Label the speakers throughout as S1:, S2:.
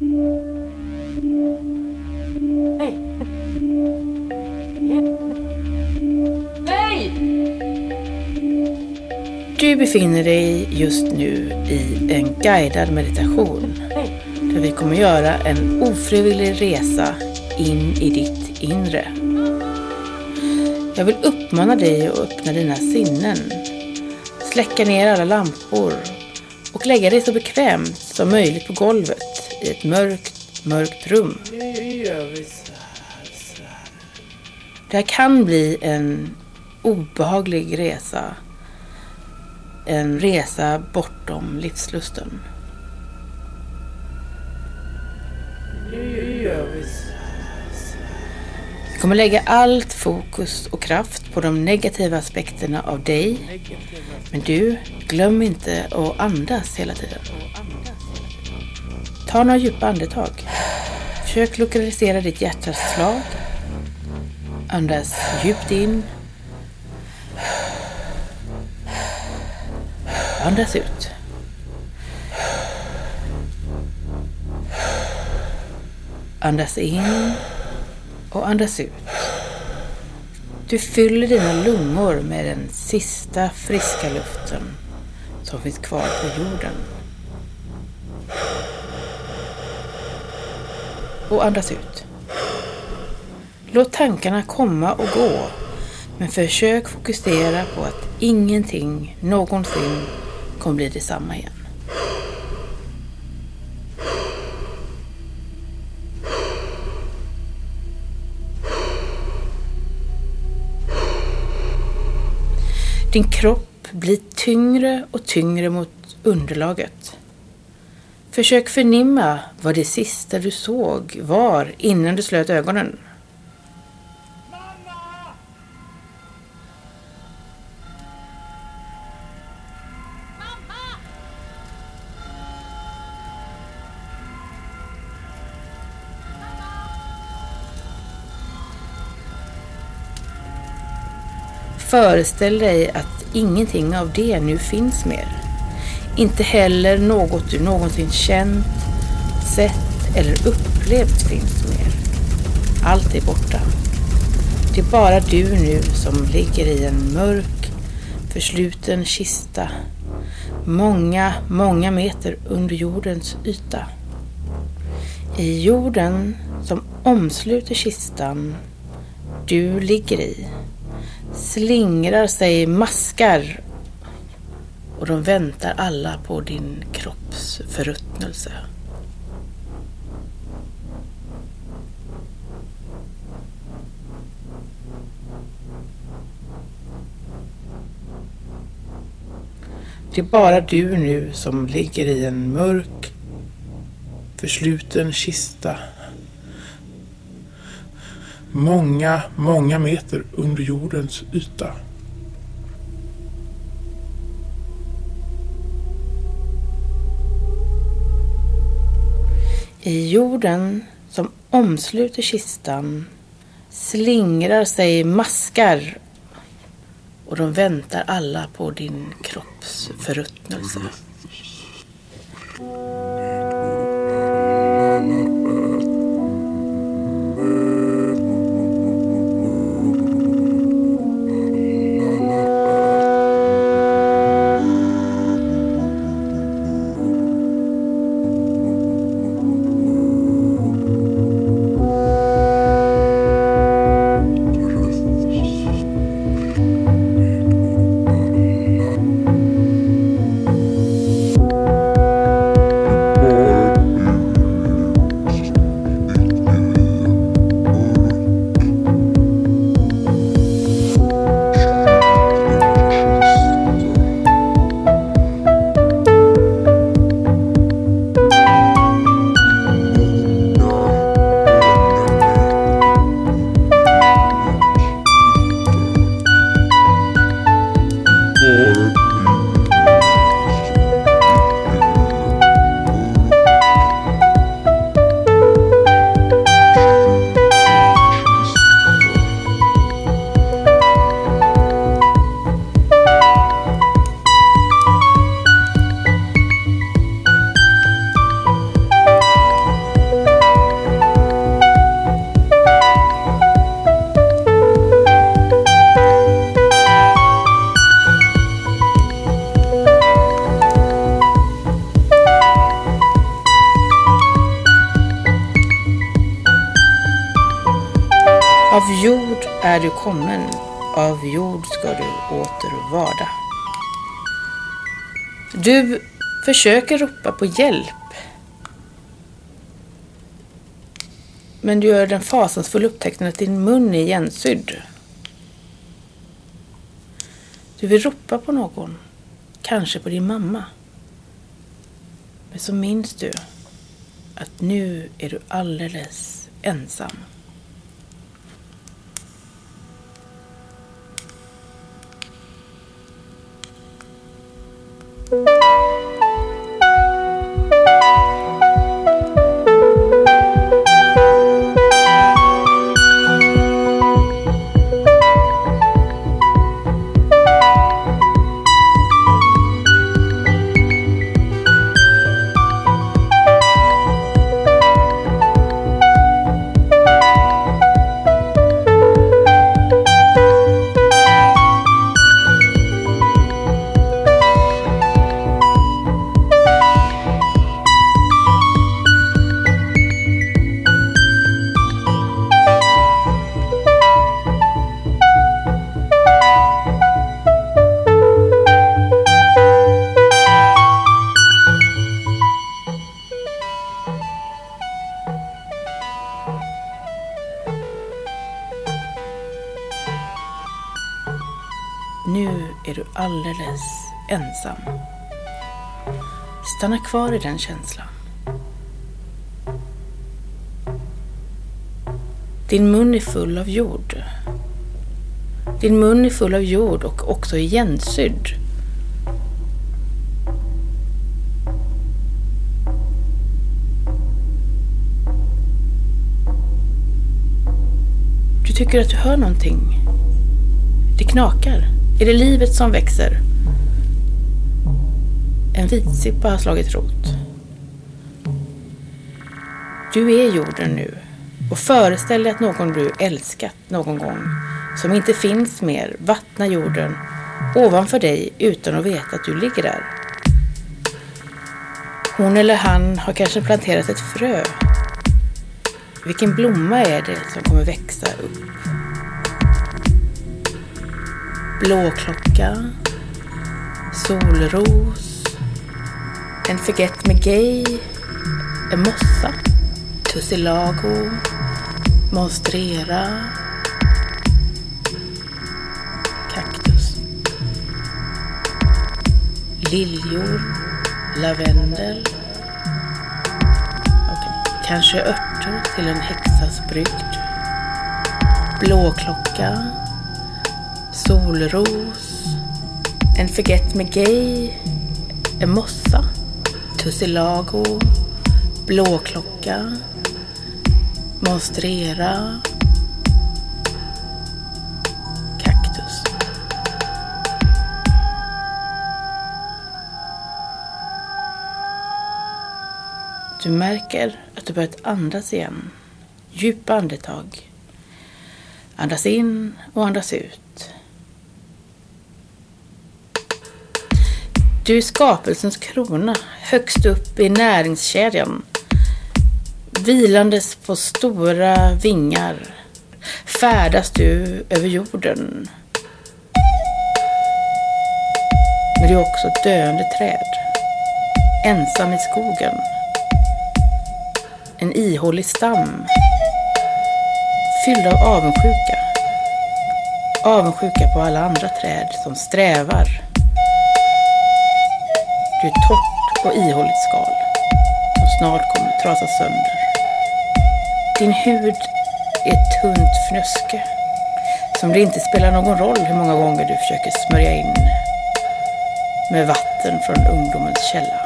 S1: Nej! Nej!
S2: Du befinner dig just nu i en guidad meditation där vi kommer göra en ofrivillig resa in i ditt inre. Jag vill uppmana dig att öppna dina sinnen, släcka ner alla lampor och lägga dig så bekvämt som möjligt på golvet i ett mörkt, mörkt rum. Det här kan bli en obehaglig resa. En resa bortom livslusten. Vi kommer lägga allt fokus och kraft på de negativa aspekterna av dig. Men du, glöm inte att andas hela tiden. Ta några djupa andetag. Försök lokalisera ditt hjärtas slag. Andas djupt in. Andas ut. Andas in och andas ut. Du fyller dina lungor med den sista friska luften som finns kvar på jorden. Och andas ut. Låt tankarna komma och gå, men försök fokusera på att ingenting någonsin kommer bli detsamma igen. Din kropp blir tyngre och tyngre mot underlaget. Försök förnimma vad det sista du såg var innan du slöt ögonen. Föreställ dig att ingenting av det nu finns mer. Inte heller något du någonsin känt, sett eller upplevt finns mer. Allt är borta. Det är bara du nu som ligger i en mörk, försluten kista. Många, många meter under jordens yta. I jorden som omsluter kistan du ligger i slingrar sig maskar och de väntar alla på din kropps förruttnelse. Det är bara du nu som ligger i en mörk, försluten kista.
S3: Många, många meter under jordens yta.
S2: I jorden som omsluter kistan slingrar sig maskar och de väntar alla på din kropps förruttnelse. Mm. Av jord är du kommen, av jord ska du åter varda. Du försöker ropa på hjälp. Men du gör den fasansfulla upptäckten att din mun är igensydd. Du vill ropa på någon, kanske på din mamma. Men så minns du att nu är du alldeles ensam. Nu är du alldeles ensam. Stanna kvar i den känslan. Din mun är full av jord. Din mun är full av jord och också igensydd. Du tycker att du hör någonting. Det knakar. Är det livet som växer? En vitsippa har slagit rot. Du är jorden nu och föreställ dig att någon du älskat någon gång som inte finns mer vattnar jorden ovanför dig utan att veta att du ligger där. Hon eller han har kanske planterat ett frö. Vilken blomma är det som kommer växa upp? Blåklocka, solros, en forget me gay, en mossa, tussilago, monstrera, kaktus, liljor, lavendel, kanske örter till en häxas brygd, blåklocka, solros, en forget me gay, en mossa, tussilago, blåklocka, monstrera, kaktus. Du märker att du börjat andas igen. Djupa andetag. Andas in och andas ut. Du är skapelsens krona, högst upp i näringskedjan. Vilandes på stora vingar färdas du över jorden. Men du är också ett döende träd. Ensam i skogen. En ihålig stam. Fylld av avundsjuka. Avundsjuka på alla andra träd som strävar du är ett torrt och ihåligt skal som snart kommer trasas sönder. Din hud är ett tunt fnöske som det inte spelar någon roll hur många gånger du försöker smörja in med vatten från ungdomens källa.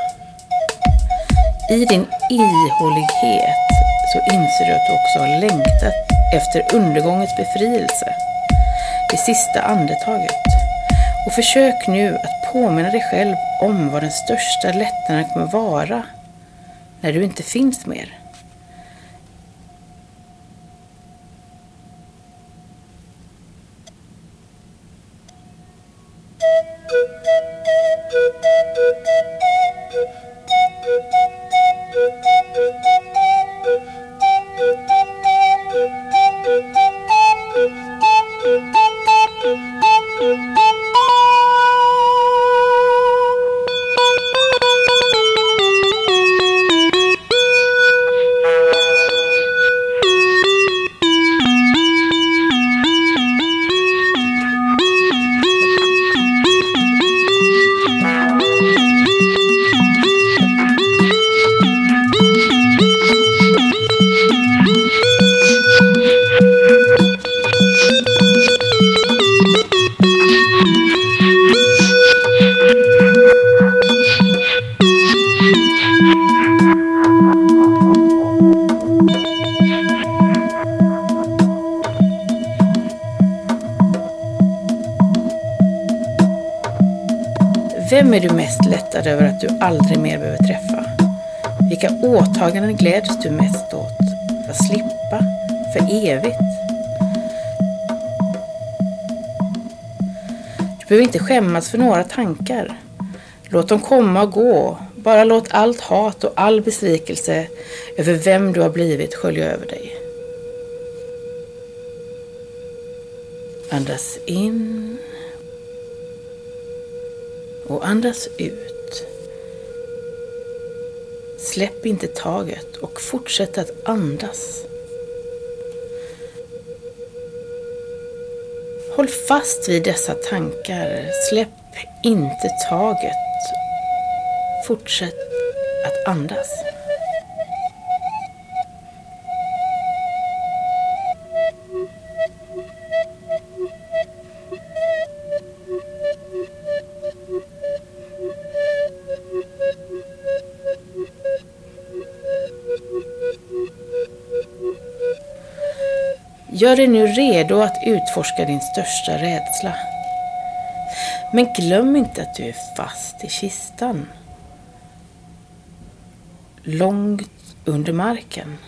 S2: I din ihålighet så inser du att du också har längtat efter undergångens befrielse. Det sista andetaget. Och försök nu att påminna dig själv om vad den största lättnaden kommer vara när du inte finns mer. Lättad över att du aldrig mer behöver träffa? Vilka åtaganden gläds du mest åt? Att slippa för evigt? Du behöver inte skämmas för några tankar. Låt dem komma och gå. Bara låt allt hat och all besvikelse över vem du har blivit skölja över dig. Andas in och andas ut. Släpp inte taget och fortsätt att andas. Håll fast vid dessa tankar. Släpp inte taget. Fortsätt att andas. Gör dig nu redo att utforska din största rädsla. Men glöm inte att du är fast i kistan. Långt under marken.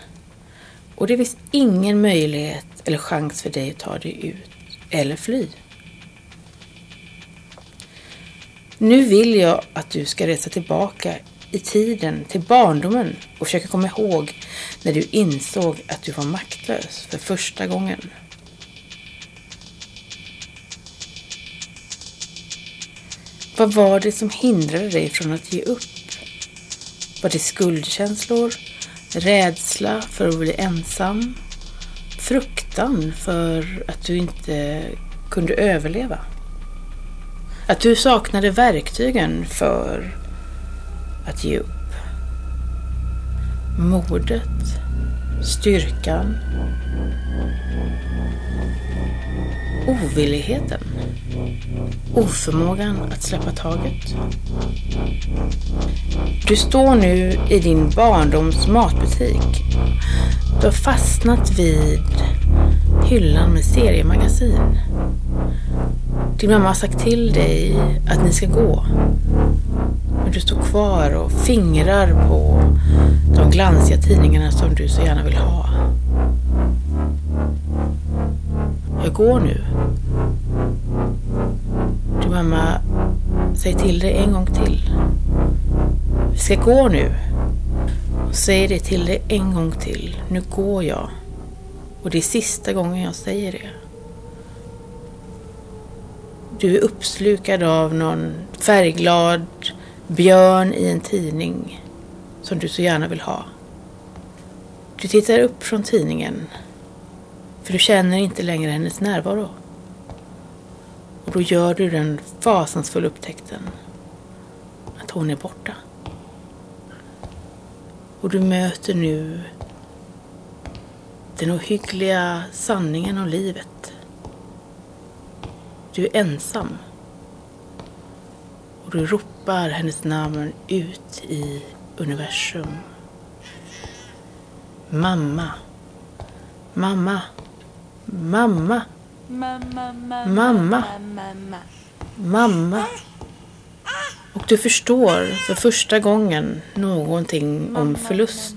S2: Och det finns ingen möjlighet eller chans för dig att ta dig ut eller fly. Nu vill jag att du ska resa tillbaka i tiden till barndomen och försöka komma ihåg när du insåg att du var maktlös för första gången. Vad var det som hindrade dig från att ge upp? Var det skuldkänslor? Rädsla för att bli ensam? Fruktan för att du inte kunde överleva? Att du saknade verktygen för att ge upp. Modet, styrkan, ovilligheten, oförmågan att släppa taget. Du står nu i din barndoms matbutik. Du har fastnat vid hyllan med seriemagasin. Din mamma har sagt till dig att ni ska gå. Du står kvar och fingrar på de glansiga tidningarna som du så gärna vill ha. Jag går nu. Du mamma säg till dig en gång till. Vi ska gå nu. Och säger det till dig en gång till. Nu går jag. Och det är sista gången jag säger det. Du är uppslukad av någon färgglad björn i en tidning som du så gärna vill ha. Du tittar upp från tidningen för du känner inte längre hennes närvaro. Och då gör du den fasansfulla upptäckten att hon är borta. Och du möter nu den ohyggliga sanningen om livet. Du är ensam. Och du ropar hennes namn ut i universum. Mamma. Mamma. Mamma. Mamma. Mamma. Och du förstår för första gången någonting om förlust.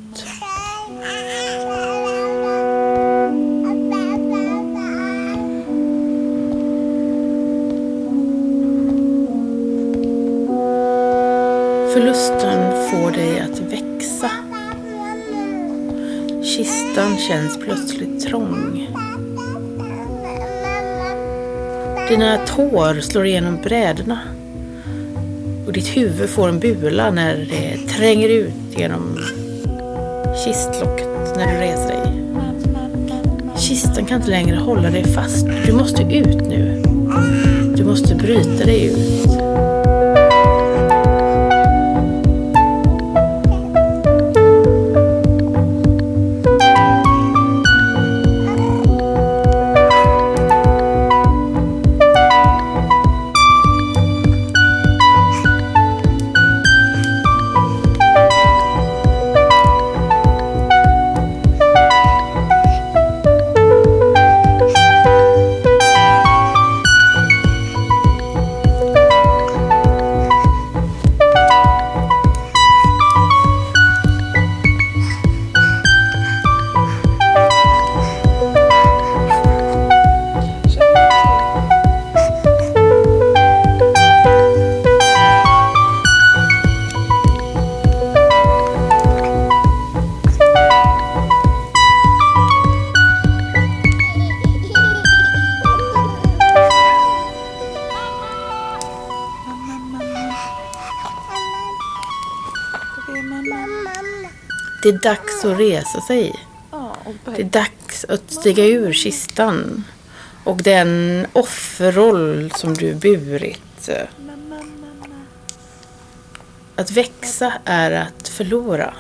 S2: Förlusten får dig att växa. Kistan känns plötsligt trång. Dina tår slår igenom brädorna. Och ditt huvud får en bula när det tränger ut genom kistlocket när du reser dig. Kistan kan inte längre hålla dig fast. Du måste ut nu. Du måste bryta dig ut. Det är dags att resa sig. Det är dags att stiga ur kistan. Och den offerroll som du burit. Att växa är att förlora.